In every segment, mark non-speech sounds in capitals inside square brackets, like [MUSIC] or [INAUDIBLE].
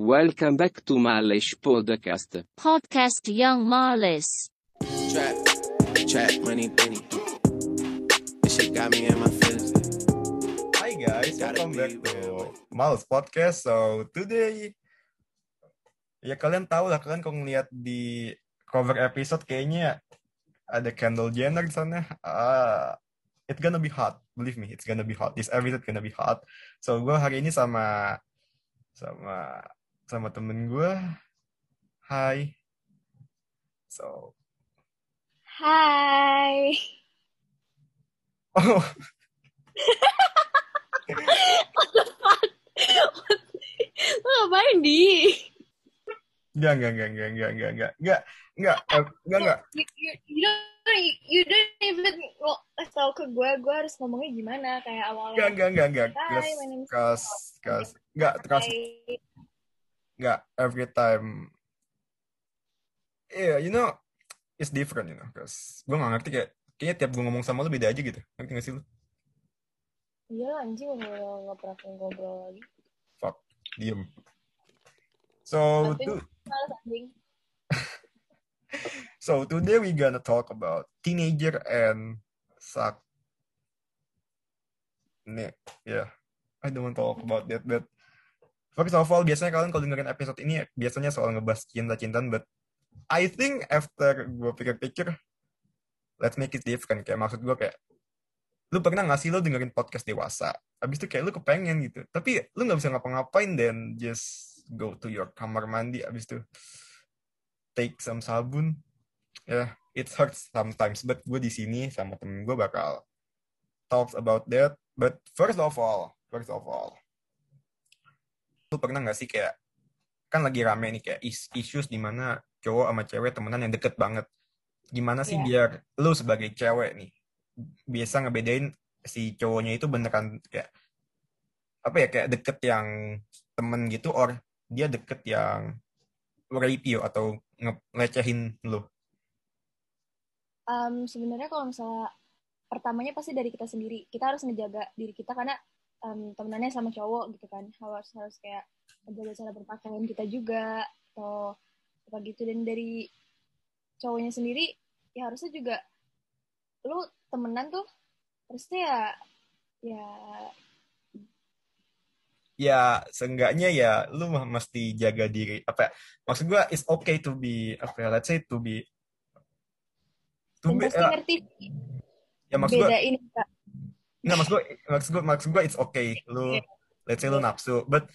Welcome back to Malish Podcast. Podcast Young Marlis. Trap, trap, money, penny. This shit got me in my feelings. Hi guys, Gotta welcome back to. Miles Podcast. So today, ya kalian tahu lah kalian kalau ngeliat di cover episode kayaknya ada Kendall Jenner di sana. Ah, it's gonna be hot, believe me, it's gonna be hot. This episode gonna be hot. So gue hari ini sama sama sama temen gue. Hai. So, Hai. oh, [LAUGHS] Lo ngapain di? enggak, enggak, enggak, enggak, enggak, enggak, enggak, enggak, enggak, eh, enggak, enggak. You, don't you don't even kasih tau ke gue, gue harus ngomongnya gimana kayak Enggak, awalnya. enggak, enggak, enggak. Name is kas, kas. Enggak, enggak. Every time. Yeah, you know, it's different, you know. Cause gue gak ngerti kayak, kayaknya tiap gue ngomong sama lu beda aja gitu. Ngerti gak sih lu? Iya anjing nggak pernah ngobrol lagi. Fuck, diem. So, Tapi to- [LAUGHS] so today we gonna talk about teenager and suck. Nih, yeah. I don't want to talk about that, but first of all, biasanya kalian kalau dengerin episode ini biasanya soal ngebahas cinta-cintaan, but I think after gue pikir-pikir, let's make it different. Kayak maksud gue kayak, lu pernah nggak sih lu dengerin podcast dewasa? Abis itu kayak lu kepengen gitu, tapi lu nggak bisa ngapa-ngapain dan just go to your kamar mandi abis itu take some sabun. Ya, it hurts sometimes, but gue di sini sama temen gue bakal talk about that. But first of all, first of all, lu pernah nggak sih kayak kan lagi rame nih kayak is issues di mana cowok sama cewek temenan yang deket banget. Gimana sih Iya. biar lu sebagai cewek nih bisa ngebedain si cowoknya itu beneran kayak apa ya kayak deket yang temen gitu or dia deket yang rape you atau nge- ngelecehin lu. Um, sebenarnya kalau misalnya pertamanya pasti dari kita sendiri. Kita harus ngejaga diri kita karena um, temenannya sama cowok gitu kan. Harus harus kayak menjaga cara berpakaian kita juga atau apa gitu dan dari cowoknya sendiri ya harusnya juga lu temenan tuh harusnya ya ya ya seenggaknya ya lu mah mesti jaga diri apa ya, maksud gua it's okay to be apa ya, let's say to be to dan be pasti ya, ngerti ya maksud gua bedain. Nggak maksud gua maksud gua maksud gua it's okay lu let's say lu nafsu but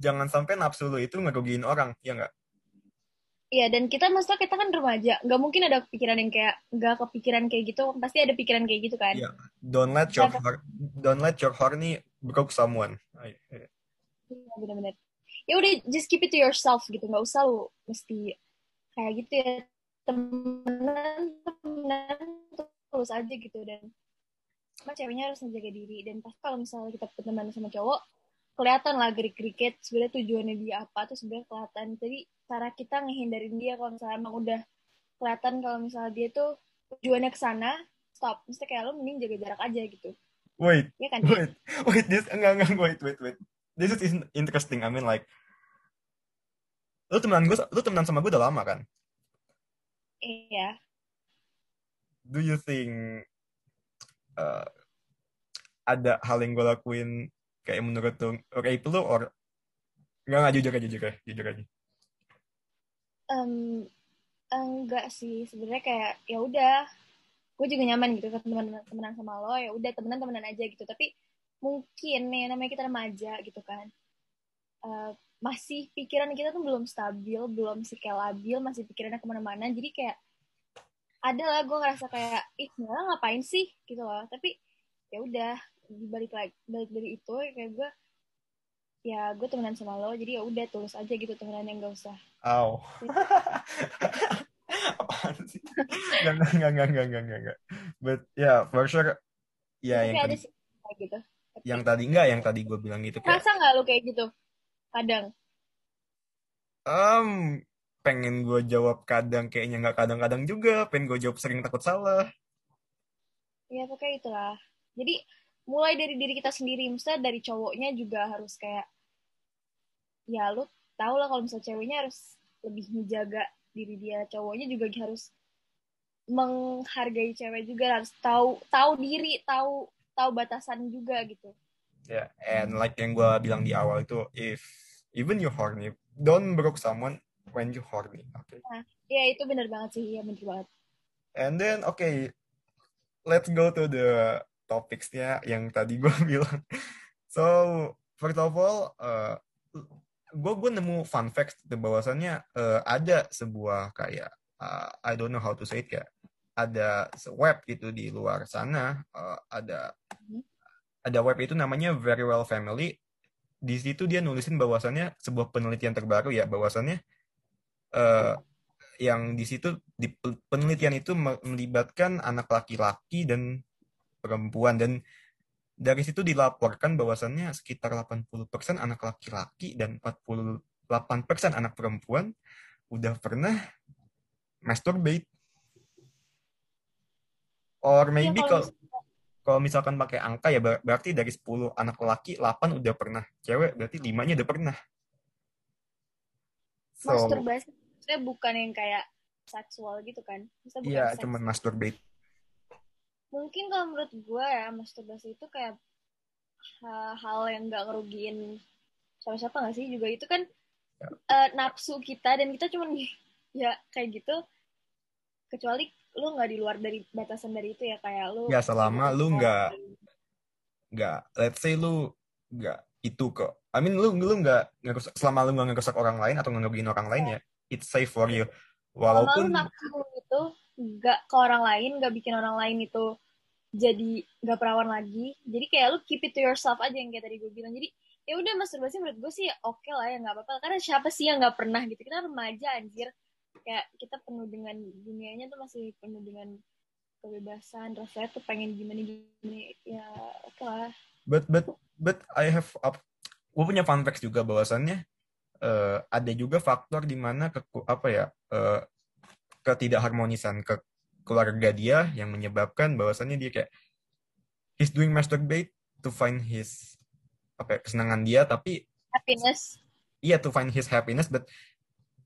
jangan sampai nafsu lu itu ngerugiin orang ya nggak Iya, dan kita maksudnya kita kan remaja, nggak mungkin ada kepikiran yang kayak nggak kepikiran kayak gitu, pasti ada pikiran kayak gitu kan. Iya. don't let your heart don't let your horny broke someone. Iya, benar-benar. Ya udah, just keep it to yourself gitu, nggak usah lu mesti kayak gitu ya temenan temenan terus aja gitu dan cuma ceweknya harus menjaga diri. Dan pasti kalau misalnya kita temenan sama cowok kelihatan lah gerik-gerikit sebenarnya tujuannya dia apa tuh sebenarnya kelihatan. Jadi cara kita ngehindarin dia kalau misalnya emang udah kelihatan kalau misalnya dia tuh tujuannya ke sana stop. Mesti kayak lo mending jaga jarak aja gitu. Wait ya kan? wait wait this enggak enggak wait wait wait. This is in- interesting I mean like lu temenan gue lu temenan sama gue udah lama kan? Iya. Do you think uh, ada hal yang gue lakuin kayak menurut lu rape lu or nggak nggak jujur aja jujur aja jujur aja. Em, enggak sih sebenarnya kayak ya udah gue juga nyaman gitu temenan temenan sama lo ya udah temenan temenan aja gitu. Tapi mungkin nih namanya kita remaja gitu kan Eh, masih pikiran kita tuh belum stabil belum sih kayak labil masih pikirannya ke mana-mana. Jadi kayak ada lah gue ngerasa kayak ih malah ngapain sih gitu loh tapi ya udah balik lagi balik dari itu kayak gue ya gue temenan sama lo jadi ya udah tulus aja gitu temenan yang gak usah Aw. [LAUGHS] Apaan sih? Nggak, nggak, nggak, nggak, nggak, nggak, nggak, nggak. But yeah, for sure. Ya, Tapi yang ada tadi, sih gitu yang tadi enggak, yang tadi gue bilang gitu kayak, Rasa nggak lu kayak gitu? Kadang. um, pengen gue jawab kadang kayaknya nggak kadang-kadang juga, pengen gue jawab sering takut salah. Ya pokoknya itulah. Jadi mulai dari diri kita sendiri, misalnya dari cowoknya juga harus kayak ya lu tahu lah kalau misalnya ceweknya harus lebih menjaga diri dia. Cowoknya juga harus menghargai cewek juga. Harus tahu tahu diri tahu tahu batasan juga gitu. Ya, and like yang gue bilang di awal itu, if even you horny, don't broke someone when you horny. Okay. ya itu bener banget sih ya bener banget And then, okay, let's go to the topicsnya yang tadi gue [LAUGHS] bilang. So, first of all, uh, gue gue nemu fun fact bahwasannya uh, ada sebuah kayak uh, I don't know how to say it kayak ada web gitu di luar sana uh, ada Mhm. ada web itu namanya Very Well Family di situ dia nulisin bahwasannya sebuah penelitian terbaru ya bahwasannya eh, yang di situ di penelitian itu me- melibatkan anak laki-laki dan perempuan. Dan dari situ dilaporkan bahwasannya sekitar 80% anak laki-laki dan 48% anak perempuan udah pernah masturbate. Or maybe Iya, kalau kalau misalkan pakai angka ya ber- berarti dari 10 anak laki 8 udah pernah. Cewek berarti 5 nya udah pernah so masturbasi maksudnya bukan yang kayak seksual gitu kan Maksudnya bukan iya seks. cuman masturbate mungkin kalau menurut gue ya masturbasi itu kayak ha- hal yang nggak ngerugiin siapa-siapa nggak sih juga itu kan Ya. eh, nafsu kita dan kita cuman ya kayak gitu kecuali lu nggak di luar dari batasan dari itu ya kayak lu Ya, selama lu nggak- nggak let's say lu nggak itu kok. I mean lu lu nggak ngerusak selama lu nggak ngerusak orang lain atau nggak ngerugiin orang lain ya it's safe for you. Selama lu walaupun nafsu itu nggak ke orang lain nggak bikin orang lain itu jadi nggak perawan lagi jadi kayak lu keep it to yourself aja yang kayak tadi gue bilang. Jadi ya udah masturbasi menurut gue sih oke lah ya nggak apa-apa. Karena siapa sih yang nggak pernah gitu? Kita remaja anjir. Kayak kita penuh dengan dunianya tuh masih penuh dengan kebebasan rasanya tuh pengen gimana gimana ya oke lah. But but but I have up gue punya fun facts juga bahwasannya eh, ada juga faktor di mana ke apa ya eh, ketidakharmonisan ke keluarga dia yang menyebabkan bahwasannya dia kayak he's doing masturbate to find his apa ya, kesenangan dia tapi happiness. Iya to find his happiness but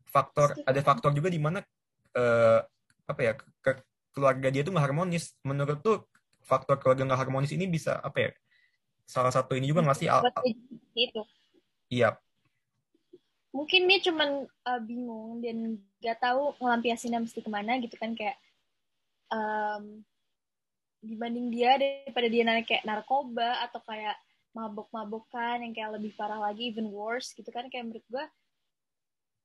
faktor ada faktor juga di mana eh, apa ya ke, keluarga dia tuh nggak harmonis. Menurut tuh faktor keluarga nggak harmonis ini bisa apa ya salah satu ini juga nggak sih al- itu iya. Mungkin dia cuman uh, bingung dan gak tahu ngelampiasinnya mesti ke mana gitu kan kayak um, dibanding dia daripada dia naik kayak narkoba atau kayak mabok-mabokan yang kayak lebih parah lagi even worse gitu kan. Kayak menurut gue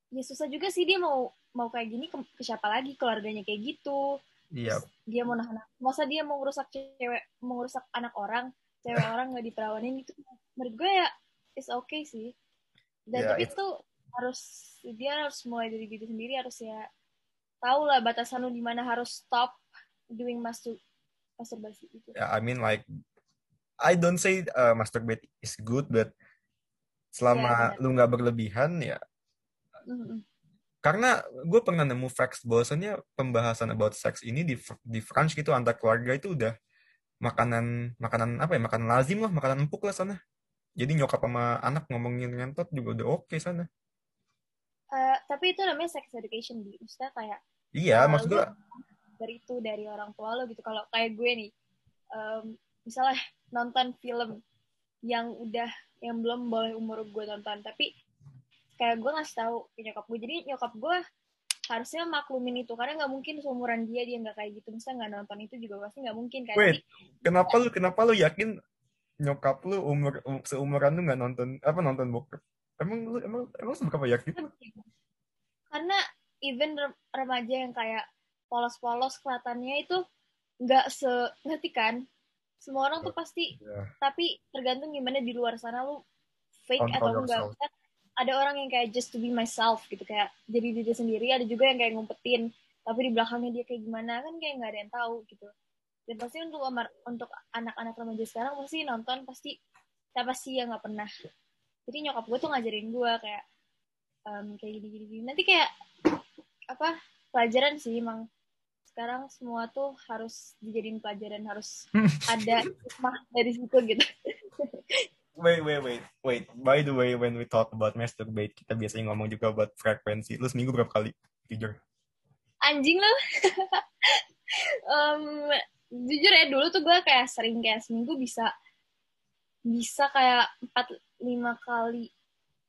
ya susah juga sih dia mau mau kayak gini ke, ke siapa lagi keluarganya kayak gitu. Iya. Dia mau nahan masa dia mau ngerusak cewek mau ngerusak anak orang cewek orang nggak diperawanin itu menurut gue ya is okay sih. Dan Ya, tapi itu harus dia harus mulai dari diri sendiri harus ya tahu lah batasan lu di mana harus stop doing mastur masturbasi itu ya I mean like I don't say uh, masturbate is good but selama Iya, lu nggak berlebihan ya. Mm-mm. karena gue pernah nemu facts bahwasannya pembahasan about sex ini di di French gitu antar keluarga itu udah makanan makanan apa ya makanan lazim lah makanan empuk lah sana. Jadi nyokap sama anak ngomongin ngentot juga udah oke sana. Eh, tapi itu namanya sex education di maksudnya kayak iya Uh, maksud gue dari itu dari orang tua lo gitu. Kalau kayak gue nih em, misalnya nonton film yang udah yang belum boleh umur gue tonton tapi kayak gue ngasih tahu ke nyokap gue jadi nyokap gue harusnya maklumin itu karena nggak mungkin seumuran dia dia nggak kayak gitu. Misalnya nggak nonton itu juga pasti nggak mungkin kan? Wait. Kenapa lu kenapa lu yakin nyokap lu umur um- seumuran lu nggak nonton apa nonton bokep? Emang lu emang emang seberapa yakin? Karena even rem- remaja yang kayak polos-polos kelihatannya itu nggak se ngerti kan? Semua orang tuh pasti Ya. tapi tergantung gimana di luar sana lu fake Control atau enggak. yourself. Ada orang yang kayak just to be myself gitu kayak jadi diri sendiri ada juga yang kayak ngumpetin tapi di belakangnya dia kayak gimana kan kayak nggak ada yang tahu gitu. Dan pasti untuk amar- untuk anak-anak remaja sekarang pasti nonton pasti siapa sih yang nggak pernah. Jadi nyokap gue tuh ngajarin gue kayak em, kayak gini gini gini nanti kayak apa pelajaran sih emang. Sekarang semua tuh harus dijadiin pelajaran harus [LAUGHS] ada hikmah dari situ gitu [LAUGHS] wait, wait, wait, wait. By the way, when we talk about masturbate, kita biasanya ngomong juga about frekuensi. Lu seminggu berapa kali? Jujur. Anjing lo. [LAUGHS] Em, jujur ya dulu tuh gue kayak sering kayak seminggu bisa bisa kayak empat lima kali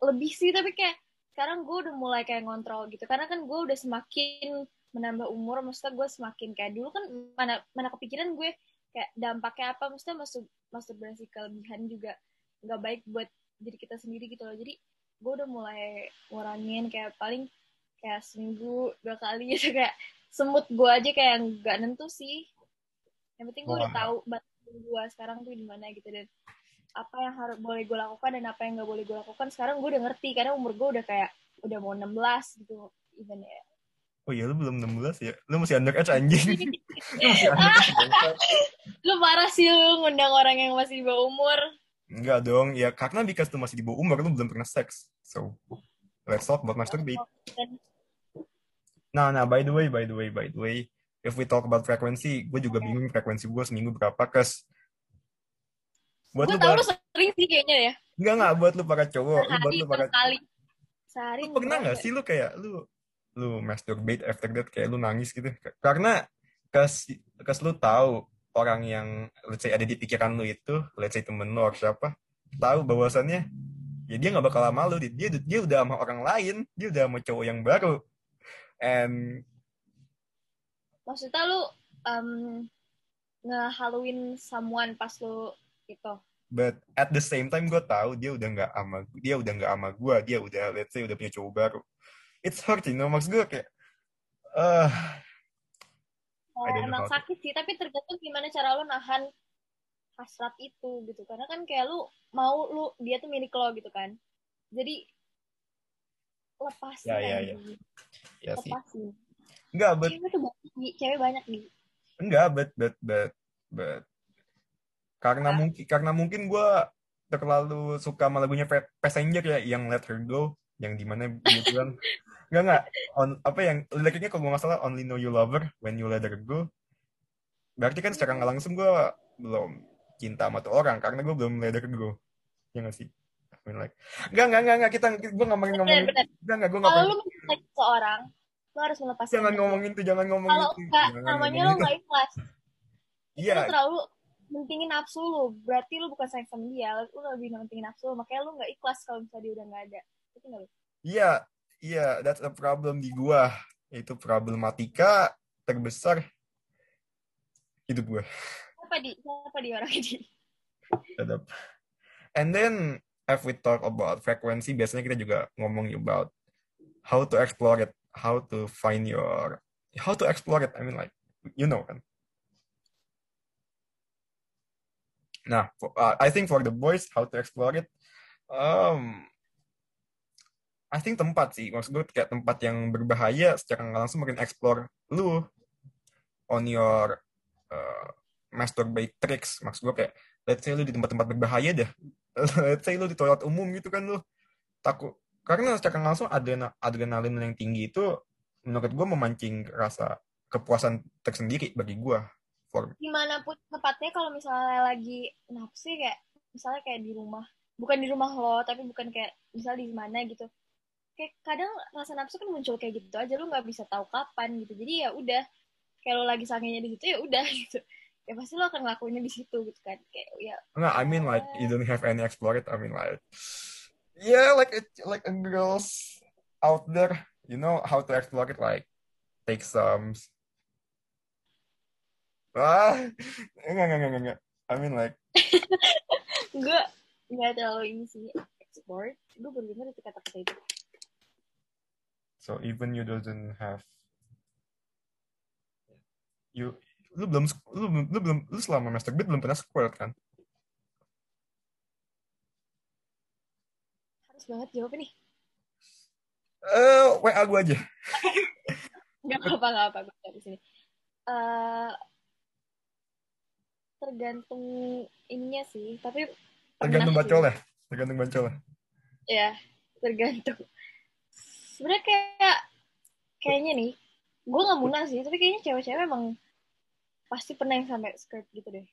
lebih sih tapi kayak sekarang gue udah mulai kayak ngontrol gitu karena kan gue udah semakin menambah umur maksudnya gue semakin kayak dulu kan mana mana kepikiran gue kayak dampaknya apa maksudnya masuk masturbasi kelebihan juga nggak baik buat diri kita sendiri gitu loh jadi gue udah mulai ngurangin kayak paling kayak seminggu dua kali gitu [LAUGHS] kayak semut gue aja kayak nggak nentu sih yang penting gue udah tahu batas gue sekarang tuh di mana gitu dan apa yang harus boleh gue lakukan dan apa yang nggak boleh gue lakukan sekarang gue udah ngerti karena umur gue udah kayak udah mau 16 gitu even ya Oh iya, lu belum 16 ya? Lu masih underage anjing. [LAUGHS] lu masih underage. [LAUGHS] lu parah sih lu ngundang orang yang masih di bawah umur Enggak dong, ya karena because lu masih di bawah umur, lu belum pernah seks. So, let's talk about masturbate. Nah, nah, by the way, by the way, by the way, if we talk about frekuensi, gue juga bingung frekuensi gue seminggu berapa, kes. Buat gue lu tau lu sering sih kayaknya ya enggak enggak buat lu para cowok, lu buat sehari lu para, enam kali sehari lu pernah kali. sih lu kayak lu lu masturbate after that kayak lu nangis gitu? Karena kes kes lu tahu orang yang let's say ada di pikiran lu itu, let's say temen lu or siapa, tahu bahwasannya ya dia nggak bakal sama lu, dia dia udah sama orang lain, dia udah sama cowok yang baru, and maksudnya lu um, ngehaluin someone pas lu itu But at the same time gue tahu dia udah nggak ama dia udah nggak ama gue, dia udah let's say udah punya cowok baru. It's hurt, you know, maksud gue kayak, eh, Know emang sakit sih tapi tergantung gimana cara lu nahan hasrat itu gitu. Karena kan kayak lu mau lu dia tuh milik lo gitu kan. Jadi lepasin Ya, ya, ya. anjing. ya sih. lepasin Enggak, but cewek tuh banyak cewek banyak di enggak, but but but but. Karena mungkin karena mungkin gue terlalu suka sama lagunya Passenger ya yang Let Her Go yang di mana dia bilang [LAUGHS] enggak enggak on apa yang liriknya kalau gue nggak salah Only Know You Love Her When You Let Her Go. Berarti kan secara nggak langsung gue belum cinta sama tuh orang karena gue belum let her go. Ya nggak sih? I mean like enggak enggak enggak enggak kita gue ngomongin ngomongin. bener. enggak enggak gue nggak kalau lu mencintai seseorang lu harus melepaskan jangan dia. ngomongin tuh jangan ngomongin kalau itu enggak namanya lu itu nggak ikhlas. Iya. lu terlalu mentingin nafsu lu. Berarti lu bukan sayang sama dia lu lebih mentingin nafsu lu. Makanya lu nggak ikhlas kalau misalnya dia udah nggak ada. Itu nggak lu? Iya, iya, that's a problem di gua. Itu problematika terbesar hidup gua. siapa di siapa di orang ini Tetap. And then, if we talk about frekuensi, biasanya kita juga ngomong about how to explore it, how to find your, how to explore it. I mean like, you know kan. Nah, for- uh, I think for the boys, how to explore it, um, I think tempat sih, maksud gue kayak tempat yang berbahaya secara nggak langsung makin explore lu on your uh, masturbate tricks. Maksud gue kayak, let's say lu di tempat-tempat berbahaya dah. [LAUGHS] let's say lu di toilet umum gitu kan lu takut. Karena secara langsung adrenalin, adrenalin yang tinggi itu menurut gue memancing rasa kepuasan tersendiri bagi gue. For, di mana pun tempatnya kalau misalnya lagi nafsu kayak misalnya kayak di rumah bukan di rumah lo tapi bukan kayak misalnya di mana gitu kayak kadang rasa nafsu kan muncul kayak gitu aja lu nggak bisa tahu kapan gitu jadi ya udah kayak lo lagi sangenya di situ ya udah [LAUGHS] gitu ya pasti lo akan ngelakuinnya di situ gitu kan kayak ya Nah, I mean like you don't have any explore it. I mean like yeah, like it, like a girls out there, you know how to explore it. Like take some. Ah, [LAUGHS] enggak enggak enggak enggak. I mean like [LAUGHS] gue nggak terlalu ini sih export gue baru dengar itu kata-kata itu so even you doesn't have you lu belum lu belum lu belum lu selama masturbate belum pernah squirt kan? harus banget jawab nih Eh, WA gua aja. [LAUGHS] nggak apa-apa nggak apa gue di sini Eh, tergantung ininya sih tapi Tergantung bacol ya. Tergantung bacol ya. ya tergantung sebenarnya kayak kayaknya nih gue nggak munah sih tapi kayaknya cewek-cewek emang pasti pernah yang sampai skirt gitu deh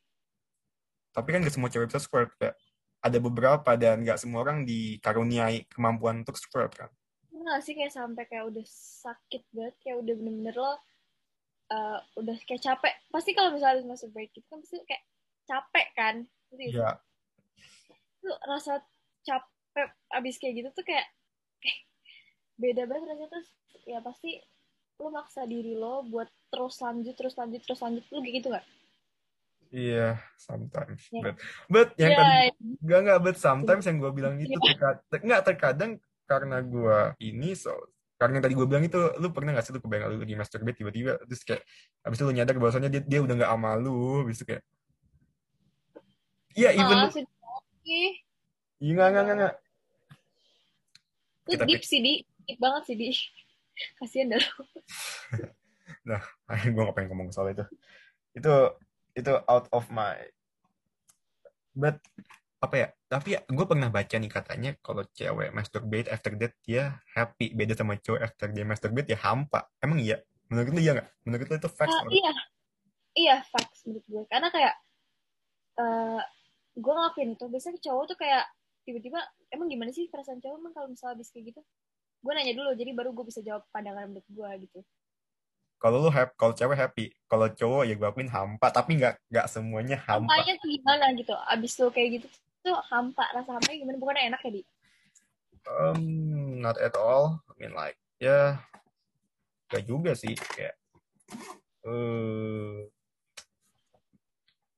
Tapi kan gak semua cewek bisa squirt kayak ada beberapa dan nggak semua orang dikaruniai kemampuan untuk squirt kan nggak sih kayak sampai kayak udah sakit banget, kayak udah bener-bener lo uh, udah kayak capek. Pasti kalau misalnya habis masuk break itu kan pasti kayak capek kan. Sih? ya Itu rasa capek abis kayak gitu tuh kayak beda banget rasanya terus ya pasti lo maksa diri lo buat terus lanjut terus lanjut terus lanjut lu kayak gitu nggak? iya sometimes Ya. but but yang Ya, tadi Gak, gak, but sometimes yang gue bilang itu terkadang, nggak terkadang karena gue ini so karena yang tadi gue bilang itu lu pernah gak sih lu kebayang lu lagi masturbate tiba-tiba terus kayak habis itu lu nyadar bahwasannya dia, dia udah gak sama lu habis itu kayak iya even ah, sedih banget. iya nggak nggak nggak, Kita deep sih, di. Deep banget sih, di. Kasian dah lo. [LAUGHS] nah [LAUGHS] gue gak pengen ngomong soal itu itu itu out of my but apa ya tapi ya gue pernah baca nih katanya kalau cewek masturbate after that dia happy beda sama cowok after dia masturbate dia hampa emang iya menurut lu iya nggak menurut lu itu facts or- iya, iya facts menurut gue. Karena kayak eh gue ngelakuin itu. Biasanya cowok tuh kayak tiba-tiba emang gimana sih perasaan cowok emang kalau misalnya habis kayak gitu? Gue nanya dulu, jadi baru gue bisa jawab pandangan menurut gue gitu. kalau lu happy kalau cewek happy kalau cowok ya gue akuin hampa tapi nggak nggak semuanya hampa Hampanya tuh gimana gitu? Abis lo kayak gitu tuh hampa, rasa hampanya gimana? Bukan enak ya, Di? um not at all I mean like ya gak juga sih kayak eh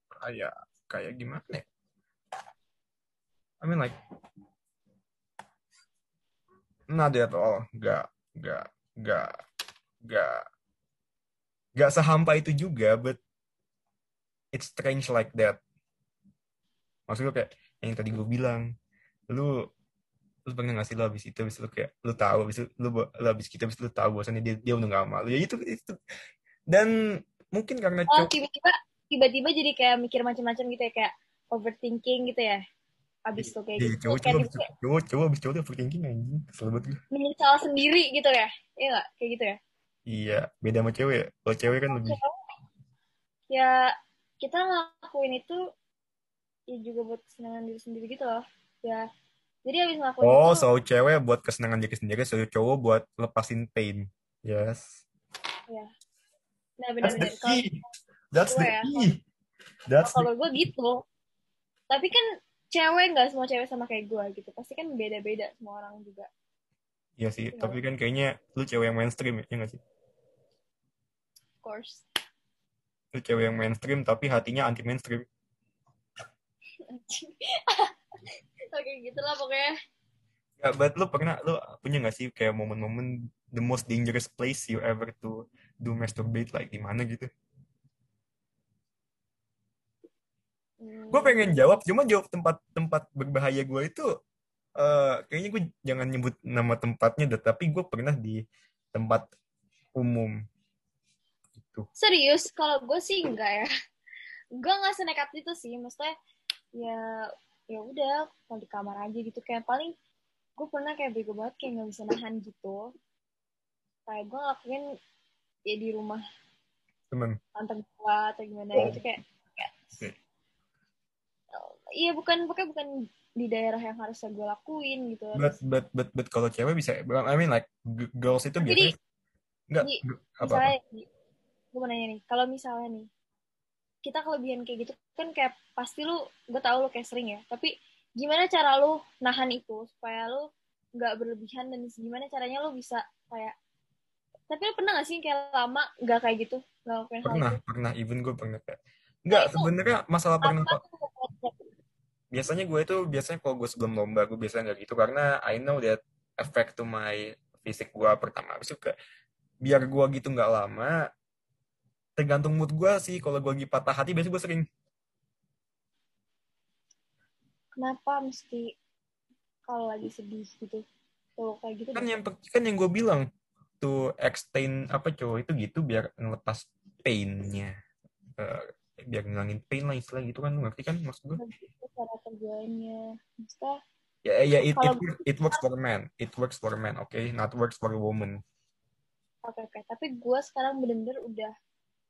kayak kayak gimana ya I mean like not at all. Gak gak gak gak gak sehampa itu juga but it's strange like that. Maksud gue kayak yang tadi gue bilang lu lu pernah ngasih lu habis itu habis lu kayak lu tahu habis itu lu, lu habis kita habis itu lu tahu bahwasannya dia dia udah gak malu ya itu itu. Dan mungkin karena Oh, tiba-tiba tiba-tiba jadi kayak mikir macam-macam gitu ya, kayak overthinking gitu ya. Abis tuh kayak Iya, gitu. cowok cowok cowok cowok habis cowok tuh overthinking anjing kesel banget gue menyesal sendiri gitu ya. Iya nggak? Kayak gitu ya. iya beda sama cewek ya. kalau cewek kan lebih ya kita ngelakuin itu ya juga buat kesenangan diri sendiri gitu loh ya jadi abis ngelakuin oh itu so cewek buat kesenangan diri sendiri so cowok buat lepasin pain yes nah that's the benar-benar kalau key that's the gue ya, key that's kalau gue gitu tapi kan cewek nggak semua cewek sama kayak gue gitu pasti kan beda-beda semua orang juga Iya sih, Iya. tapi kan kayaknya lu cewek yang mainstream ya, ya nggak sih? of course Lu cewek yang mainstream tapi hatinya anti mainstream. [LAUGHS] oke gitulah pokoknya Ya, but lu pernah, lu punya nggak sih kayak momen-momen the most dangerous place you ever to do masturbate like di mana gitu? Hmm, Gue pengen jawab, cuma jawab tempat-tempat berbahaya gue itu eh kayaknya gue jangan nyebut nama tempatnya, deh, tapi gue pernah di tempat umum gitu. serius kalau gue sih enggak ya gue nggak senekat itu sih maksudnya ya ya udah kalau di kamar aja gitu kayak paling gue pernah kayak bego banget kayak nggak bisa nahan gitu kayak gue ngelakuin ya di rumah Temen. tante gue atau gimana Oh. gitu kayak, kayak. Iya bukan bukan bukan di daerah yang harus gue lakuin gitu. But but but but kalau cewek bisa, I mean like girls itu biasanya nggak apa apa? misalnya gue mau nanya nih kalau misalnya nih kita kelebihan kayak gitu kan kayak pasti lu gue tau lu kayak sering ya tapi gimana cara lu nahan itu supaya lu nggak berlebihan dan gimana caranya lu bisa kayak tapi lu pernah gak sih kayak lama nggak kayak gitu nggak lakuin hal Pernah, itu? pernah, even gue pernah kayak nggak itu sebenarnya masalah pernah apa tuh biasanya gue itu biasanya kalau gue sebelum lomba gue biasanya nggak gitu. Karena I know that effect to my fisik gue pertama. Habis itu biar gue gitu nggak lama tergantung mood gue sih. Kalau gue lagi patah hati biasanya gue sering. Kenapa mesti kalau lagi sedih gitu? Tuh kayak gitu kan yang kan yang gue bilang to extend apa cowok itu gitu biar ngelepas painnya. Eh, biar ngilangin pain lah istilah gitu kan ngerti kan maksud gue cara kerjanya. Maksudnya ya ya it, it, it works for man. It works for man oke not works for a woman. Oke oke, tapi gue sekarang bener-bener udah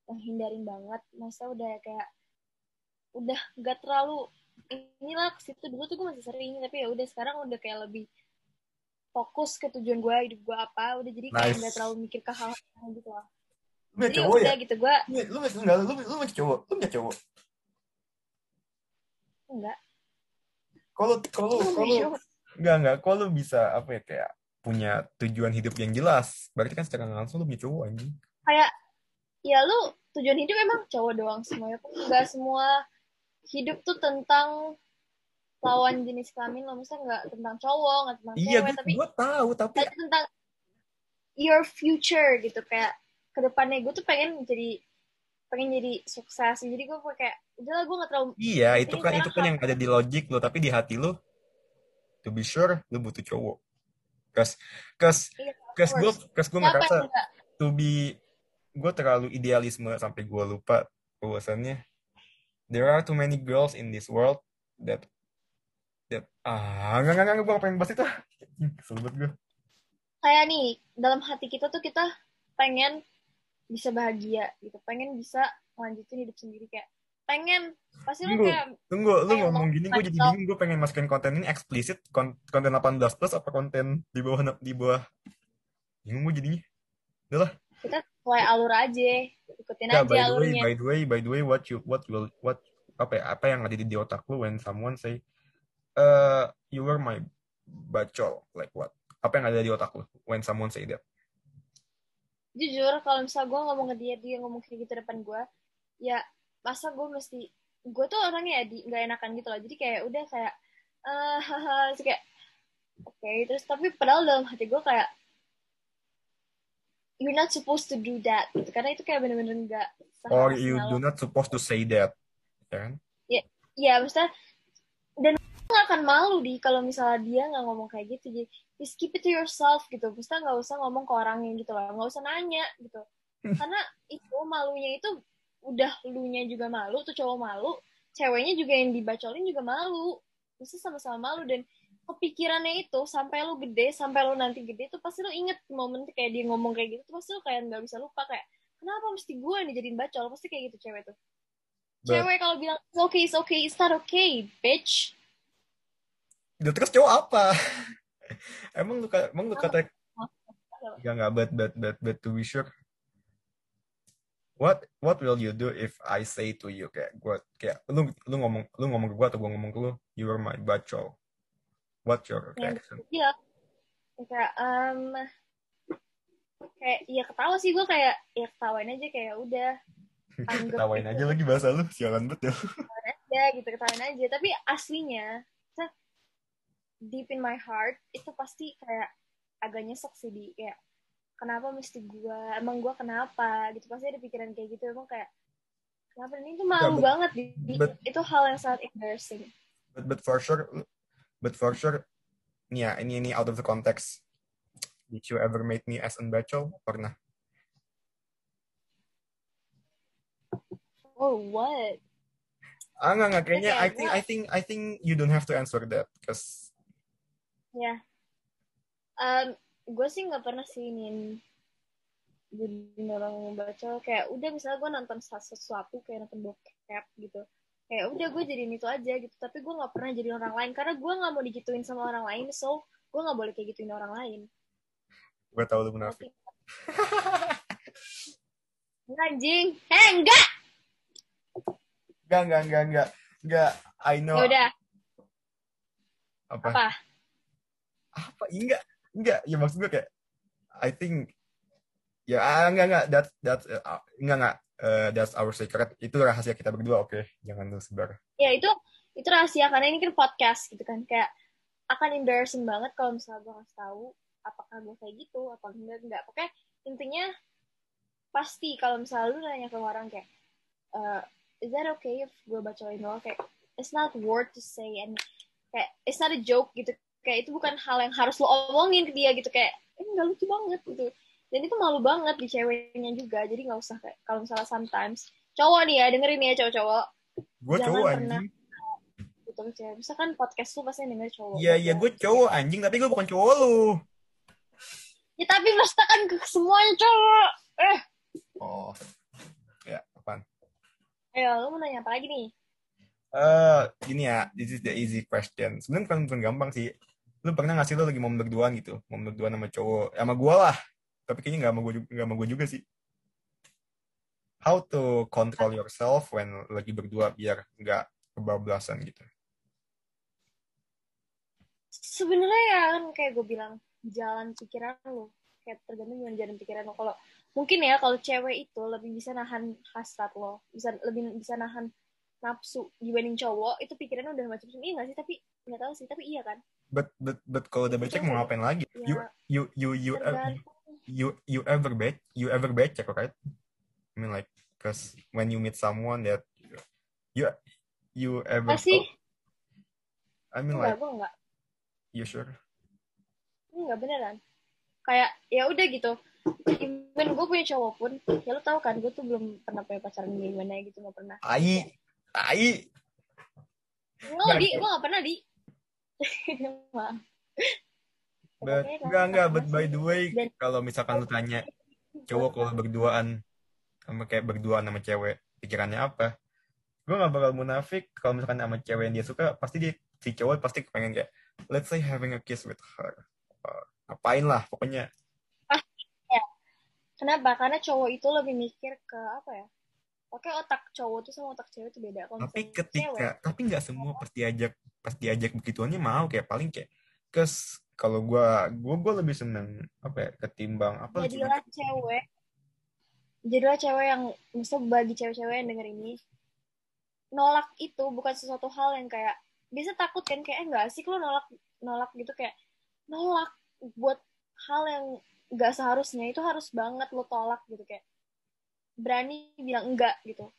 menghindarin banget, masa udah kayak udah gak terlalu inilah ke situ. Dulu tuh gue masih sering tapi ya udah sekarang udah kayak lebih fokus ke tujuan gue hidup gue apa. Udah jadi kayak Nice. nggak terlalu mikir ke hal hal gitu lah Lu punya cowok ya? gitu gue Lu lu lu enggak lu lu punya cowok, lu punya cowok. enggak. Kalau kalau kalau enggak enggak, kalau lu bisa apa ya kayak punya tujuan hidup yang jelas, berarti kan secara langsung lu punya cowok anjing. kayak ya lu tujuan hidup emang cowok doang semuanya kok nggak semua hidup tuh tentang lawan jenis kelamin lo. Maksudnya nggak tentang cowok nggak tentang Iya, cewek gue tapi gue tahu, tapi tentang your future gitu. Kayak ke depannya gue tuh pengen jadi pengen jadi sukses. Jadi gue kayak udahlah gue nggak terlalu iya itu kan itu kan yang ada di logik lo, tapi di hati lo, to be sure, lu butuh cowok. Cause, Iya, cause gue, cause gue ngerasa enggak? to be, gue terlalu idealisme sampai gue lupa bahwasannya. There are too many girls in this world that that ah nggak nggak nggak gue pengen bahas itu. [LAUGHS] Banget gue kayak nih dalam hati kita tuh kita pengen bisa bahagia gitu. Pengen bisa lanjutin hidup sendiri kayak pengen. Pasti lu Tunggu. kayak tunggu lu ngomong gini gue jadi bingung gue pengen masukin konten ini eksplisit kon- konten 18 plus apa konten di bawah di bawah bingung gue jadinya. Kita sesuai alur aja ikutin ya aja by the way alurnya. by the way by the way what you what will what apa ya apa yang ada di, di otak lu when someone say uh you were my bacol like what? Apa yang ada di otak lu when someone say that jujur kalau misal gue ngomong ke dia dia ngomong kayak gitu depan gue ya masa gue mesti gue tuh orangnya ya di nggak enakan gitu loh. Jadi kayak udah kayak eh [LAUGHS] Terus kayak oke terus tapi padahal dalam hati gue kayak you're not supposed to do that gitu. Karena itu kayak bener-bener nggak or seharusnya you do not supposed to say that ya kan? Iya, maksudnya dan gue gak akan malu di kalau misalnya dia nggak ngomong kayak gitu. Jadi just keep it to yourself gitu. Maksudnya nggak usah ngomong ke orangnya gitu loh nggak usah nanya gitu. Karena itu malunya itu udah lu nya juga malu tuh cowok malu ceweknya juga yang dibacolin juga malu. Maksudnya sama-sama malu dan kepikirannya itu sampai lu gede sampai lu nanti gede tuh pasti lu inget momen kayak dia ngomong kayak gitu tuh pasti lu kayak nggak bisa lupa kayak kenapa mesti gue yang dijadiin bacol? Pasti kayak gitu cewek tuh. But- cewek kalau bilang it's okay it's okay it's not okay bitch. Terus cowok apa [LAUGHS] emang lu emang lu kata Enggak, enggak, but, but, but, but to be sure. What, what will you do if I say to you, kayak gua, kayak, lu, lu ngomong, lu ngomong ke gua atau gua ngomong ke lu, you are my bacol. What your reaction? Iya. Kayak, um, kayak, ya ketawa sih gue kayak, ya ketawain aja kayak udah. [LAUGHS] Ketawain gitu. aja lagi bahasa lu, sialan banget ya. aja gitu ketawain aja tapi aslinya deep in my heart itu pasti kayak agak nyesek sih di. Kayak kenapa mesti gua emang gua kenapa? Gitu pasti ada pikiran kayak gitu. Emang kayak kenapa? Ini tuh malu but- banget di, but- itu hal yang sangat embarrassing. But, but for sure, but for sure, ya, ini, ini out of the context. Did you ever make me as an bacol? Pernah. oh what? Ah, enggak, enggak, kayaknya, Oke, I think, gua- I think, I think you don't have to answer that, because ya. Um, gue sih nggak pernah sih ini jadi orang baca kayak udah misalnya gue nonton sesuatu kayak nonton bokep gitu. Kayak udah gue jadiin itu aja gitu. Tapi gue nggak pernah jadi orang lain karena gue nggak mau digituin sama orang lain so gue nggak boleh kayak gituin orang lain. Gue tahu lu munafik. [LAUGHS] Anjing. Eh enggak! Enggak, enggak, enggak, enggak. Enggak, I know. ya udah. Apa? apa Apa? Enggak, enggak. Ya maksud gue kayak, I think, ya ah, enggak, enggak. That, that, uh, enggak, enggak. Uh, that's our secret. Itu rahasia kita berdua, oke. Jangan lu sebar. ya itu itu rahasia karena ini kan podcast gitu kan kayak akan embarrassing banget kalau misalnya gue kasih tahu apakah gue kayak gitu apa enggak enggak pokoknya intinya pasti kalau misalnya lu nanya ke orang kayak eh, is that okay if gue bacain lo kayak it's not worth to say and kayak it's not a joke gitu kayak itu bukan hal yang harus lo omongin ke dia gitu kayak eh nggak lucu banget gitu dan itu malu banget di ceweknya juga jadi nggak usah kayak kalau misalnya sometimes cowok nih ya dengerin ya cowok-cowok Gue cowok anjing. gitu cewek. Misalkan podcast lu pasti denger cowok. Iya, iya, gue cowok anjing. Tapi gue bukan cowok lu. Ya tapi maksudnya kan ke semuanya cowok. Eh, Oh. Ya, apaan? ayo lu mau nanya apa lagi nih? Eh, gini ya, this is the easy question. Sebenarnya bukan, bukan gampang sih. Lu pernah ngasih lu lagi mau berduaan gitu, mau berduaan sama cowok, sama gua lah. Tapi kayaknya nggak sama juga, nggak sama gua juga sih. How to control yourself when lagi berdua biar nggak kebablasan gitu. sebenarnya ya kan kayak gue bilang jalan pikiran lo kayak tergantung dengan jalan pikiran lo kalau mungkin ya kalau cewek itu lebih bisa nahan hasrat lo. Bisa lebih bisa nahan nafsu dibanding cowok itu pikirannya udah macam-macam. Iya nggak sih? Tapi nggak tahu sih. Tapi iya kan But but but kalau udah becek mau ngapain lagi? You ya. You you you uh, tergantung you you ever back you ever becek right? I mean like cause when you meet someone that you you ever Nggak sih I mean enggak like gue enggak. You sure? enggak beneran. Kayak ya udah gitu. Even gue punya cowok pun ya lo tau kan gue tuh belum pernah punya pacaran gimana gitu nggak pernah. Tai tai Nggak, di, gue gak pernah, di. [LAUGHS] Maaf. But Pokoknya enggak enggak but by the way Dan- kalau misalkan lu tanya cowok kalau berduaan sama kayak berduaan sama cewek pikirannya apa? Gue gak bakal munafik kalau misalkan sama cewek yang dia suka pasti dia si cowok pasti pengen kayak let's say having a kiss with her. Uh, ngapain lah pokoknya Kenapa? Karena cowok itu lebih mikir ke apa ya? Oke, otak cowok tuh sama otak cewek itu beda. Kalau tapi ketika cewek, tapi nggak semua pas diajak pas diajak begituannya mau. Kayak paling kayak kes kalau gua gua gua lebih seneng apa ya ketimbang apa jadilah cewek, jadilah cewek yang, misalnya bagi cewek-cewek yang denger ini, nolak itu bukan sesuatu hal yang kayak, biasa takut kan, kayak, eh enggak sih lo nolak, nolak gitu kayak, nolak buat hal yang nggak seharusnya, itu harus banget lo tolak gitu kayak, berani bilang enggak gitu.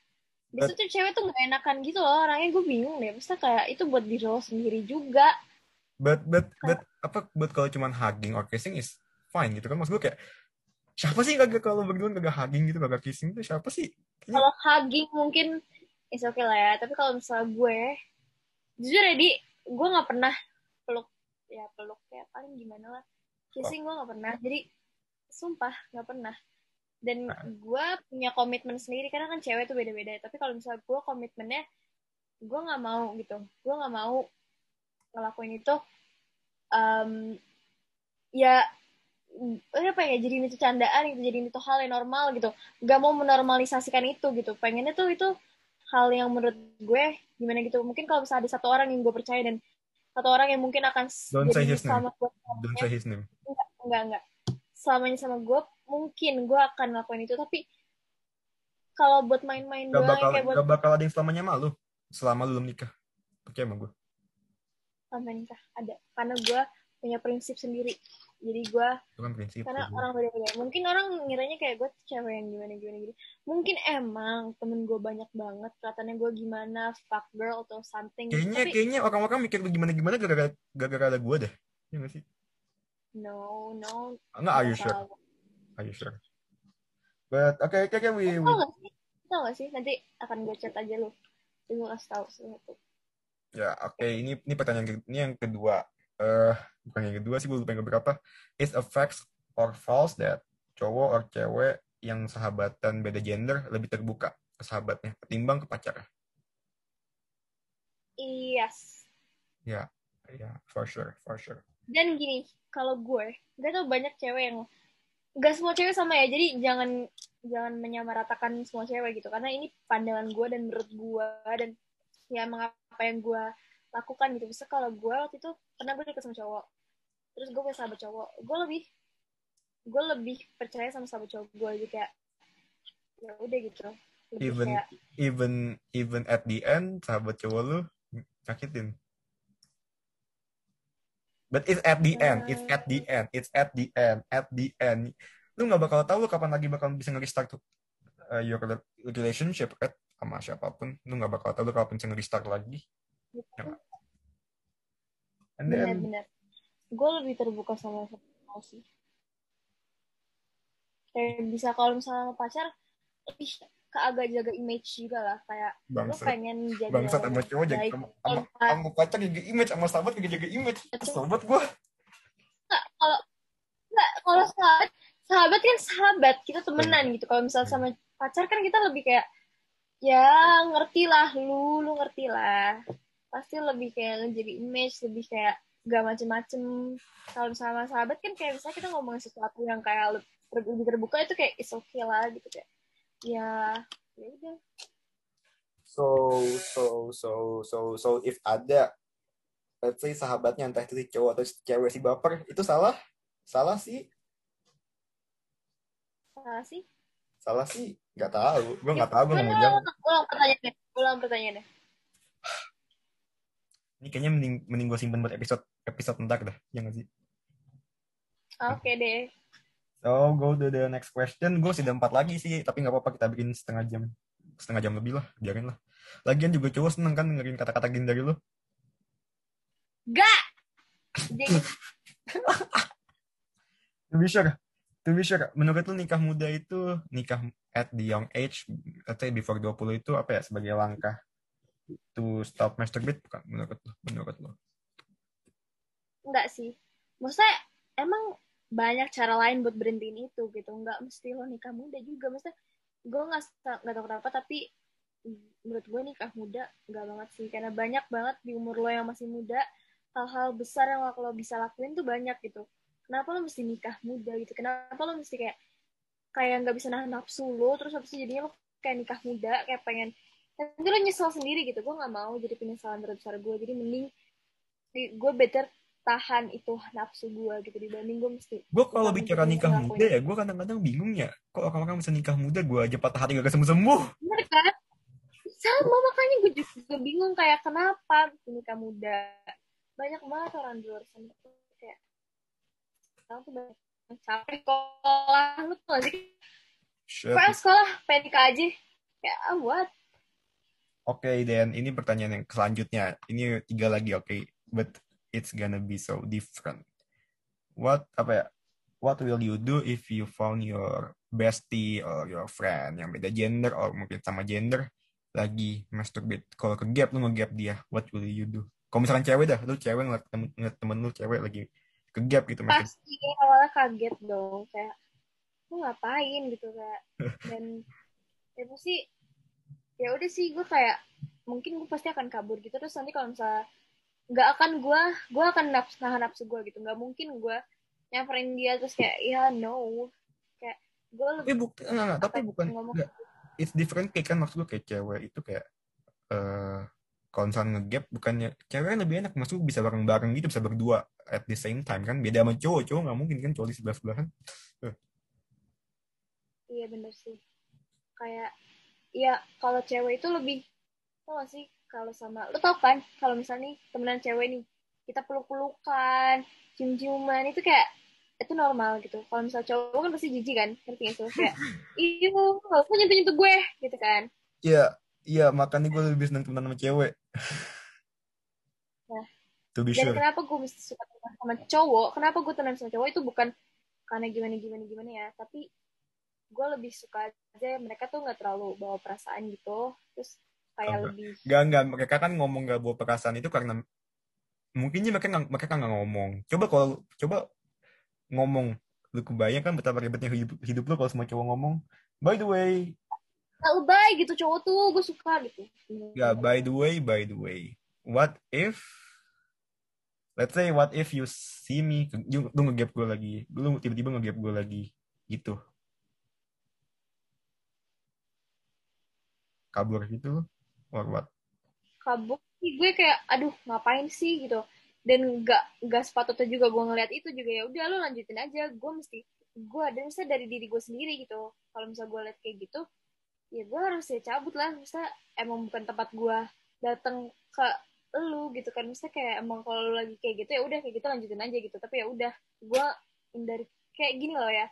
Biasanya tuh cewek tuh gak enakan gitu loh, orangnya gue bingung deh, maksudnya kayak itu buat diri lo sendiri juga. but but but apa buat kalau cuman hugging or kissing is fine gitu kan. Maksud gua kayak siapa sih kagak kalau berduaan kagak hugging gitu kagak kissing tuh siapa sih? Kalau hugging mungkin is okay lah ya. Tapi kalau misalnya gue jujur ya di gue nggak pernah peluk ya peluk ya paling gimana lah. Kissing gue nggak pernah. Jadi sumpah nggak pernah dan gue punya komitmen sendiri karena kan cewek tuh beda-beda. Tapi kalau misalnya gue komitmennya gue nggak mau gitu. Gue nggak mau ngelakuin itu um, ya eh, apa ya jadi itu candaan gitu jadi itu hal yang normal gitu. Gak mau menormalisasikan itu gitu. Pengennya tuh itu hal yang menurut gue gimana gitu. Mungkin kalau misalnya ada satu orang yang gue percaya dan satu orang yang mungkin akan Don't say his name. sama gue don't say his name. Enggak enggak enggak selamanya sama gue mungkin gue akan ngelakuin itu. Tapi kalau buat main-main gak doang bakal kayak buat gak bakal ada yang selamanya malu selama lu belum nikah. Percaya sama gue sampai nikah ada. Karena gue punya prinsip sendiri. Jadi gue itu kan prinsip karena orang beda-beda. Mungkin orang ngiranya kayak gue cewek yang gimana gimana gitu mungkin emang temen gue banyak banget kelihatannya gue gimana fuck girl atau something. Kayaknya tapi kayaknya orang-orang mikir gimana gimana gara-gara gara-gara gue deh. Ya gak sih no no Enggak, are you nggak sure? tahu. Are you sure? But okay, okay, okay, we, we tau gak sih nanti akan gue chat aja lu Jadi gue kasih tau sesuatu ya oke ini ini pertanyaan ini yang kedua. Eh bukan yang kedua sih gue lupa yang berapa. Is a fact or false that cowok or cewek yang sahabatan beda gender lebih terbuka ke sahabatnya ketimbang ke pacarnya? yes Ya, ya, for sure, for sure. Dan gini kalau gue gue tau banyak cewek yang gak semua cewek sama ya. Jadi jangan jangan menyamaratakan semua cewek gitu. Karena ini pandangan gue dan menurut gue dan ya emang apa yang gue lakukan gitu. Bisa kalau gue waktu itu pernah gue deket sama cowok. Terus gue punya sahabat cowok. Gue lebih gue lebih percaya sama sahabat cowok gue. Jadi kayak ya udah gitu. Lebih Even kayak even even at the end sahabat cowok lu nyakitin. But it's at the end, it's at the end, it's at the end, at the end. Lu nggak bakal tahu lu kapan lagi bakal bisa nge-restart uh, your rela- relationship right? sama siapa pun. Lu nggak bakal tahu lu kapan bisa nge-restart lagi. Ya? And then, gue lebih terbuka sama sama sih kayak bisa kalau misalnya pacar lebih agak jaga image juga lah kayak gue Bangsat. pengen jaga bangsat sama cowok jaga sama, Kalau sama, pacar jaga image sama sahabat juga jaga image. Sahabat gua. nggak, kalau nggak kalau sahabat sahabat kan sahabat kita temenan gitu. Kalau misalnya sama pacar kan kita lebih kayak ya ngerti lah lu lu ngerti lah. Pasti lebih kayak jadi image lebih kayak gak macem-macem. Kalau sama sahabat kan kayak misalnya kita ngomongin sesuatu yang kayak lebih terbuka itu kayak is okay lah gitu kayak ya ya udah So, so, so, so, so, if ada, let's say sahabatnya entah itu si cowok atau si cewek si baper, itu salah? Salah sih? salah sih Salah sih? Gak tahu. Gue gak tahu, gue mau jawab. ulang pertanyaannya ulang pertanyaannya Ini kayaknya mending, mending gue simpen buat episode episode ntar dah. Ya gak sih? oke deh So, go to the next question. Gue sudah empat lagi sih, tapi nggak apa-apa kita bikin setengah jam. Setengah jam lebih lah, biarin lah. Lagian juga cowok seneng kan dengerin kata-kata gini dari lu. gak [LAUGHS] jadi To be sure, to be sure, menurut lu nikah muda itu, nikah at the young age, let's say before 20 itu apa ya, sebagai langkah to stop masturbate, bukan menurut lu? Menurut lu? enggak sih maksudnya emang banyak cara lain buat berhentiin itu gitu. Nggak mesti lo nikah muda juga. Maksudnya gue nggak nggak tahu kenapa tapi menurut gue nikah muda nggak banget sih. Karena banyak banget di umur lo yang masih muda hal-hal besar yang lo bisa lakuin tuh banyak gitu. Kenapa lo mesti nikah muda gitu? Kenapa lo mesti kayak kayak nggak bisa nahan nafsu lo terus habis itu jadinya lo kayak nikah muda kayak pengen nanti lo nyesel sendiri gitu. Gue nggak mau jadi penyesalan terbesar gue jadi mending gue better tahan itu nafsu gue gitu dibanding gue mesti Gue kalau bicara nikah ngelakuin. muda ya, gue kadang-kadang bingung ya. Kok orang-orang bisa nikah muda, gue aja patah hati gak sembuh-sembuh. bener kan sama makanya gue juga bingung kayak kenapa nikah muda banyak banget orang di luar sana kayak sekarang tuh banyak yang capek sekolah lu tuh Shit. Pokoknya sekolah pengen aja kayak ah what Oke, Dan, ini pertanyaan yang selanjutnya. Ini tiga lagi, oke. But it's gonna be so different. What apa ya? What will you do if you found your bestie or your friend yang beda gender or mungkin sama gender lagi masturbate? Kalau ke gap lu nge-gap dia, what will you do? Kalau misalkan cewek dah, lu cewek ngeliat temen, ngeliat temen lu cewek lagi ke gap gitu pasti awalnya kaget dong kayak lu ngapain gitu kayak [LAUGHS] dan ya pasti ya udah sih gue kayak mungkin gue pasti akan kabur gitu terus nanti kalau misalnya nggak akan gue gue akan naps nahan nafsu gue gitu. Nggak mungkin gue nyamperin dia terus kayak ya no. Kayak gue Tapi lebih bukti, enggak, enggak, tapi bukan, ngomong enggak. It's different kayak kan maksud gue kayak cewek itu kayak eh kalau misalnya nge-gap bukannya cewek lebih enak. Maksud gue bisa bareng-bareng gitu bisa berdua at the same time kan. Beda sama cowok cowok nggak mungkin kan cowok di sebelah sebelahan iya bener sih. Kayak ya kalau cewek itu lebih tau gak sih kalau sama lu tau kan kalau misalnya nih temenan cewek nih kita peluk-pelukan cium-ciuman itu kayak itu normal gitu. Kalau misal cowok kan pasti jijik kan ngerti gak sih? Kayak [LAUGHS] iya usah nyentuh nyentuh gue gitu kan. Iya iya makanya gue lebih seneng temenan sama cewek. Nah. [LAUGHS] to be dan sure. kenapa gue mesti suka temenan sama cowok? Kenapa gue temenan sama cowok itu bukan karena gimana gimana gimana ya tapi gue lebih suka aja mereka tuh nggak terlalu bawa perasaan gitu. Terus kayak Enggak. lebih Gak, enggak. Mereka kan ngomong gak bawa perasaan itu karena mungkinnya mereka nggak mereka nggak ngomong. Coba kalau coba ngomong, lu kebayang kan betapa ribetnya hidup, hidup lu kalau semua cowok ngomong. By the way, Gak lebay gitu cowok tuh gue suka gitu ya by the way, by the way, what if, let's say what if you see me, you, lu nge-gap gue lagi, lu tiba-tiba nge-gap gue lagi, gitu. Kabur gitu, or what? kabur sih gue kayak aduh ngapain sih? gitu. Dan nggak nggak sepatutnya juga gue ngeliat itu juga ya udah lo lanjutin aja. Gue mesti gue dan misalnya dari diri gue sendiri gitu. Kalau misalnya gue liat kayak gitu ya gue harus ya cabut lah. Misalnya emang bukan tempat gue datang ke lu gitu kan. Misalnya kayak emang kalau lu lagi kayak gitu ya udah kayak gitu lanjutin aja gitu. Tapi ya udah gue hindari. Kayak gini loh ya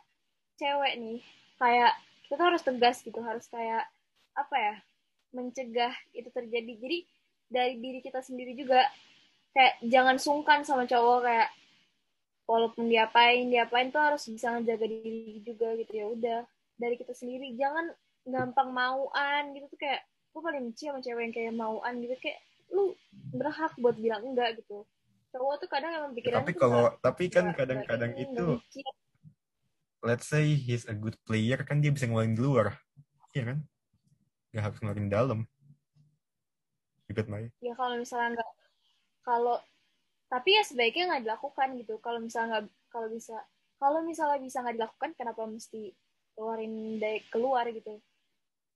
cewek nih kayak kita harus tegas gitu harus kayak apa ya mencegah itu terjadi. Jadi dari diri kita sendiri juga kayak jangan sungkan sama cowok kayak walaupun diapain diapain tuh harus bisa ngejaga diri juga gitu. Ya udah dari kita sendiri jangan gampang mauan gitu. Tuh kayak gue paling benci sama cewek yang kayak mauan gitu. Kayak lu berhak buat bilang enggak gitu. Cowok tuh kadang emang pikiran Tapi kalau tapi kan kadang-kadang itu let's say he's a good player kan dia bisa ngeluarin di luar. Iya kan? Nggak harus ngeluarin dalam get my ya kalau misalnya nggak kalau tapi ya sebaiknya nggak dilakukan gitu. Kalau misalnya nggak kalau bisa kalau misalnya bisa nggak dilakukan kenapa mesti keluarin dari keluar gitu?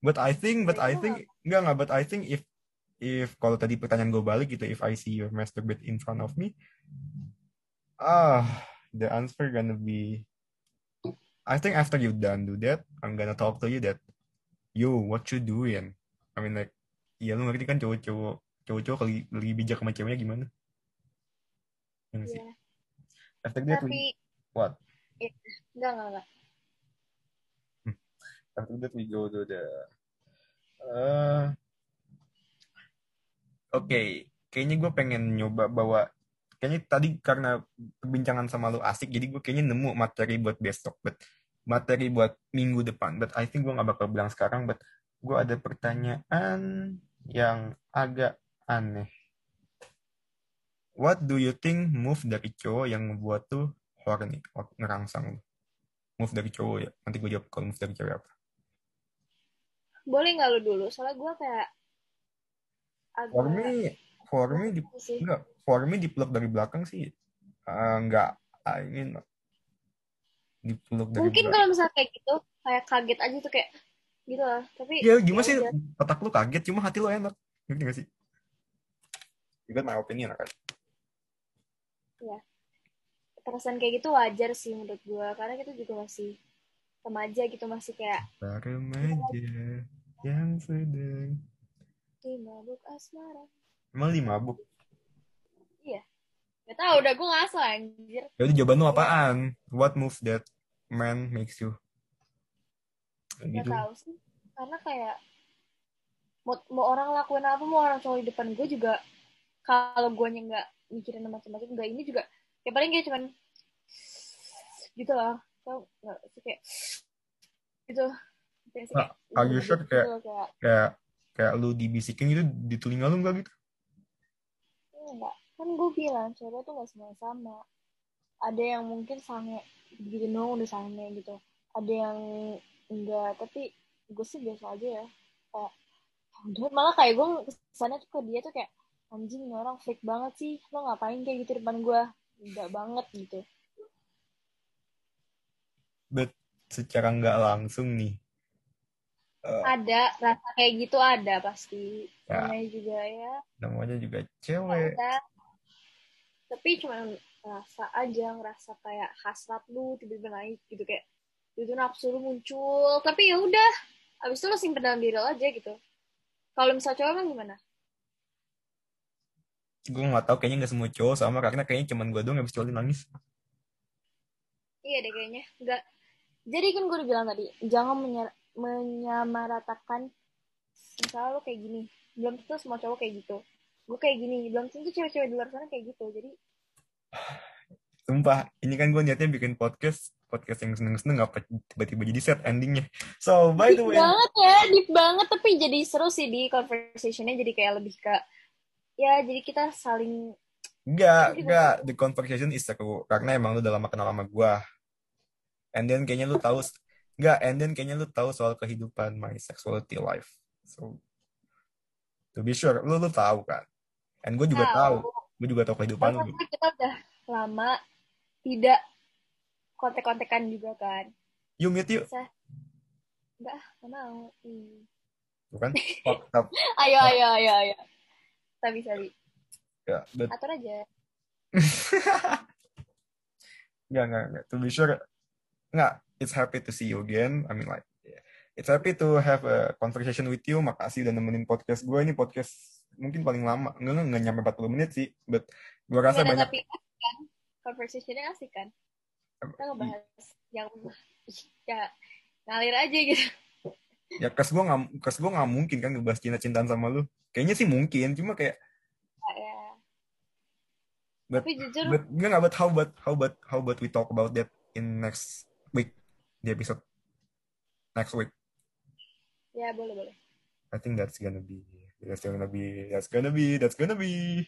But I think but I Itu think nggak. nggak but I think if if kalau tadi pertanyaan gue balik gitu if I see you masturbate in front of me ah the answer gonna be I think after you done do that I'm gonna talk to you that yo what you doing? I mean like ya lu ngerti kan cowok-cowok cowok-cowok lebih, lebih bijak sama ceweknya gimana? Nggak sih? ya after that we, what? Nggak nggak nggak after that we go to the uh, oke. Kayaknya gue pengen nyoba bawa kayaknya tadi karena perbincangan sama lu asik jadi gue kayaknya nemu materi buat besok but materi buat minggu depan. But I think gue nggak bakal bilang sekarang but gue ada pertanyaan yang agak aneh. What do you think move dari cowok yang ngebuat tuh horny? Or ngerangsang. Lu move dari cowok ya? Nanti gue jawab kalau move dari cewek apa. Boleh nggak lu dulu? Soalnya gue kayak agak For me, for me di enggak, for me dipeluk dari belakang sih eh, enggak I mean dipeluk dari mungkin kalau misalnya kayak gitu kayak kaget aja tuh kayak gitu lah tapi Ya gimana sih udah. otak lu kaget cuma hati lu enak. Ngerti gak sih? Got my opinion kan? perasaan kayak gitu wajar sih menurut gue karena kita juga masih remaja gitu masih kayak remaja yang sedang di mabuk asmara Emang lima mabuk? Gak tau, udah gue ngasal anjir. Ya udah jawaban lu apaan? What move that man makes you? Gak Gitu. tau sih. Karena kayak mau, mau orang lakuin apa, mau orang cowok di depan gue juga kalau gue nggak mikirin macam-macam, nggak ini juga ya paling kayak cuman gitu lah. Tau nggak sih kayak gitu. Ah, kayak- are you gitu, sure kayak- gitu, kayak Kayak kayak lu dibisikin gitu di telinga lu enggak gitu? enggak kan gue bilang cewek tuh gak semua sama. Ada yang mungkin sange gitu dong udah sange gitu. Ada yang enggak tapi gue sih biasa aja ya. Kayak udah malah kayak gue kesannya tuh ke dia tuh kayak anjing orang freak banget sih. Lo ngapain kayak gitu depan gue enggak banget gitu. But secara nggak langsung nih. eh, ada rasa kayak gitu ada pasti. Ya. namanya juga ya. Namanya juga cewek. ada tapi cuma rasa aja ngerasa kayak hasrat lu tiba-tiba naik gitu kayak itu nafsu lu muncul. Tapi ya udah abis itu lu simpen dalam diri lo aja gitu. Kalau misalnya cowok emang gimana? Gue nggak tahu kayaknya nggak semua cowok sama. Karena kayaknya cuman gue doang yang bisa cowok nangis. iya deh kayaknya. Enggak jadi kan gue udah bilang tadi jangan menyer- menyamaratakan misalnya lu kayak gini. Belum tentu semua cowok kayak gitu gue kayak gini belum tentu cewek-cewek di luar sana kayak gitu jadi Sumpah, ini kan gue niatnya bikin podcast podcast yang seneng-seneng apa tiba-tiba jadi set endingnya. So by the deep way, banget ya deep banget tapi jadi seru sih di conversationnya jadi kayak lebih ke ya jadi kita saling enggak enggak the conversation is seru karena emang lu udah lama kenal sama gue. And then kayaknya lu tahu enggak, and then kayaknya lu tahu soal kehidupan my sexuality life. So to be sure, lu lu tahu kan. And gue juga tahu, gue juga tahu kehidupan lu. Kita udah lama tidak kontek-kontekan juga kan You meet you, bisa enggak nggak mau Hmm. kan? Up. [LAUGHS] ayo ayo ayo ayo sabi sabi Ya, but atur aja [LAUGHS] Enggak, enggak, enggak. To be sure, enggak. It's happy to see you again. I mean like, it's happy to have a conversation with you. Makasih udah nemenin podcast gue. Ini podcast mungkin paling lama. Enggak, enggak, enggak nyampe 40 menit sih. But gue rasa Nggak ada banyak. tapi kan conversationnya asik kan kita ngebahas yang ya ngalir aja gitu Ya, kes gue nggak, kes gue nggak mungkin kan ngebahas cinta-cintaan sama lu. Kayaknya sih mungkin. Cuma kayak, ya but, tapi jujur but enggak, enggak. But how about, how about, how about we talk about that in next week di episode next week. ya boleh boleh I think that's gonna be that's gonna be that's gonna be that's gonna be.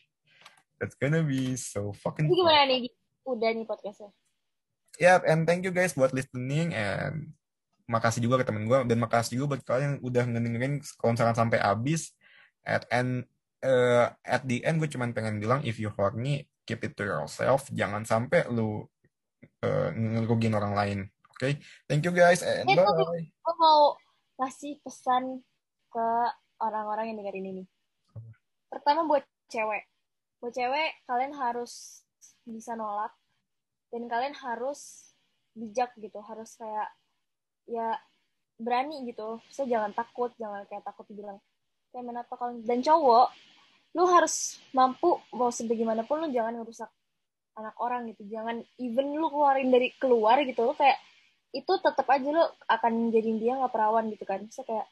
That's gonna be so fucking Jadi fun. gimana nih udah nih podcastnya? Yep, and thank you guys buat listening and makasih juga ke temen gue dan makasih juga buat kalian yang udah ngedengerin kalau misalkan sampai habis. At end eh, at the end gue cuman pengen bilang if you horny keep it to yourself. Jangan sampai lu eh, ngerugin orang lain oke thank you guys and Eh, bye. gue mau ngasih pesan ke orang-orang yang dengerin ini. Pertama buat cewek. Buat cewek, kalian harus bisa nolak. Dan kalian harus bijak gitu. Harus kayak, ya berani gitu. Saya jangan takut, jangan kayak takut dibilang. Kayak mana kalian. Dan cowok, lu harus mampu, mau sebagaimanapun lu jangan ngerusak anak orang gitu. Jangan even lu keluarin dari keluar gitu. Lu kayak, itu tetap aja lo akan jadiin dia nggak perawan gitu kan. Bisa kayak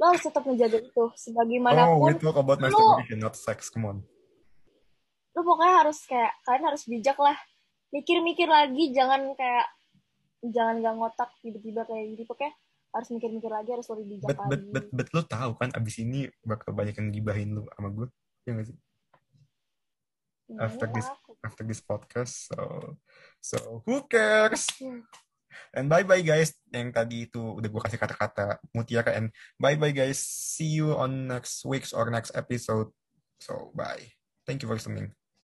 lo harus tetap menjaga itu oh sebagaimanapun. we talk about masturbation not sex come on Lo pokoknya harus kayak kalian harus bijak lah. Mikir-mikir lagi, jangan kayak jangan gak ngotak tiba-tiba kayak gitu. Pokoknya harus mikir-mikir lagi, harus lebih bijak but but lagi. but but lu tahu kan abis ini bakal banyak yang gibahin lu sama gue ya gak sih Ya, after this aku. after this podcast so so who cares Hmm. And bye bye guys. Yang tadi itu udah gue kasih kata-kata mutiara and bye bye guys. See you on next week's or next episode. So bye. Thank you for listening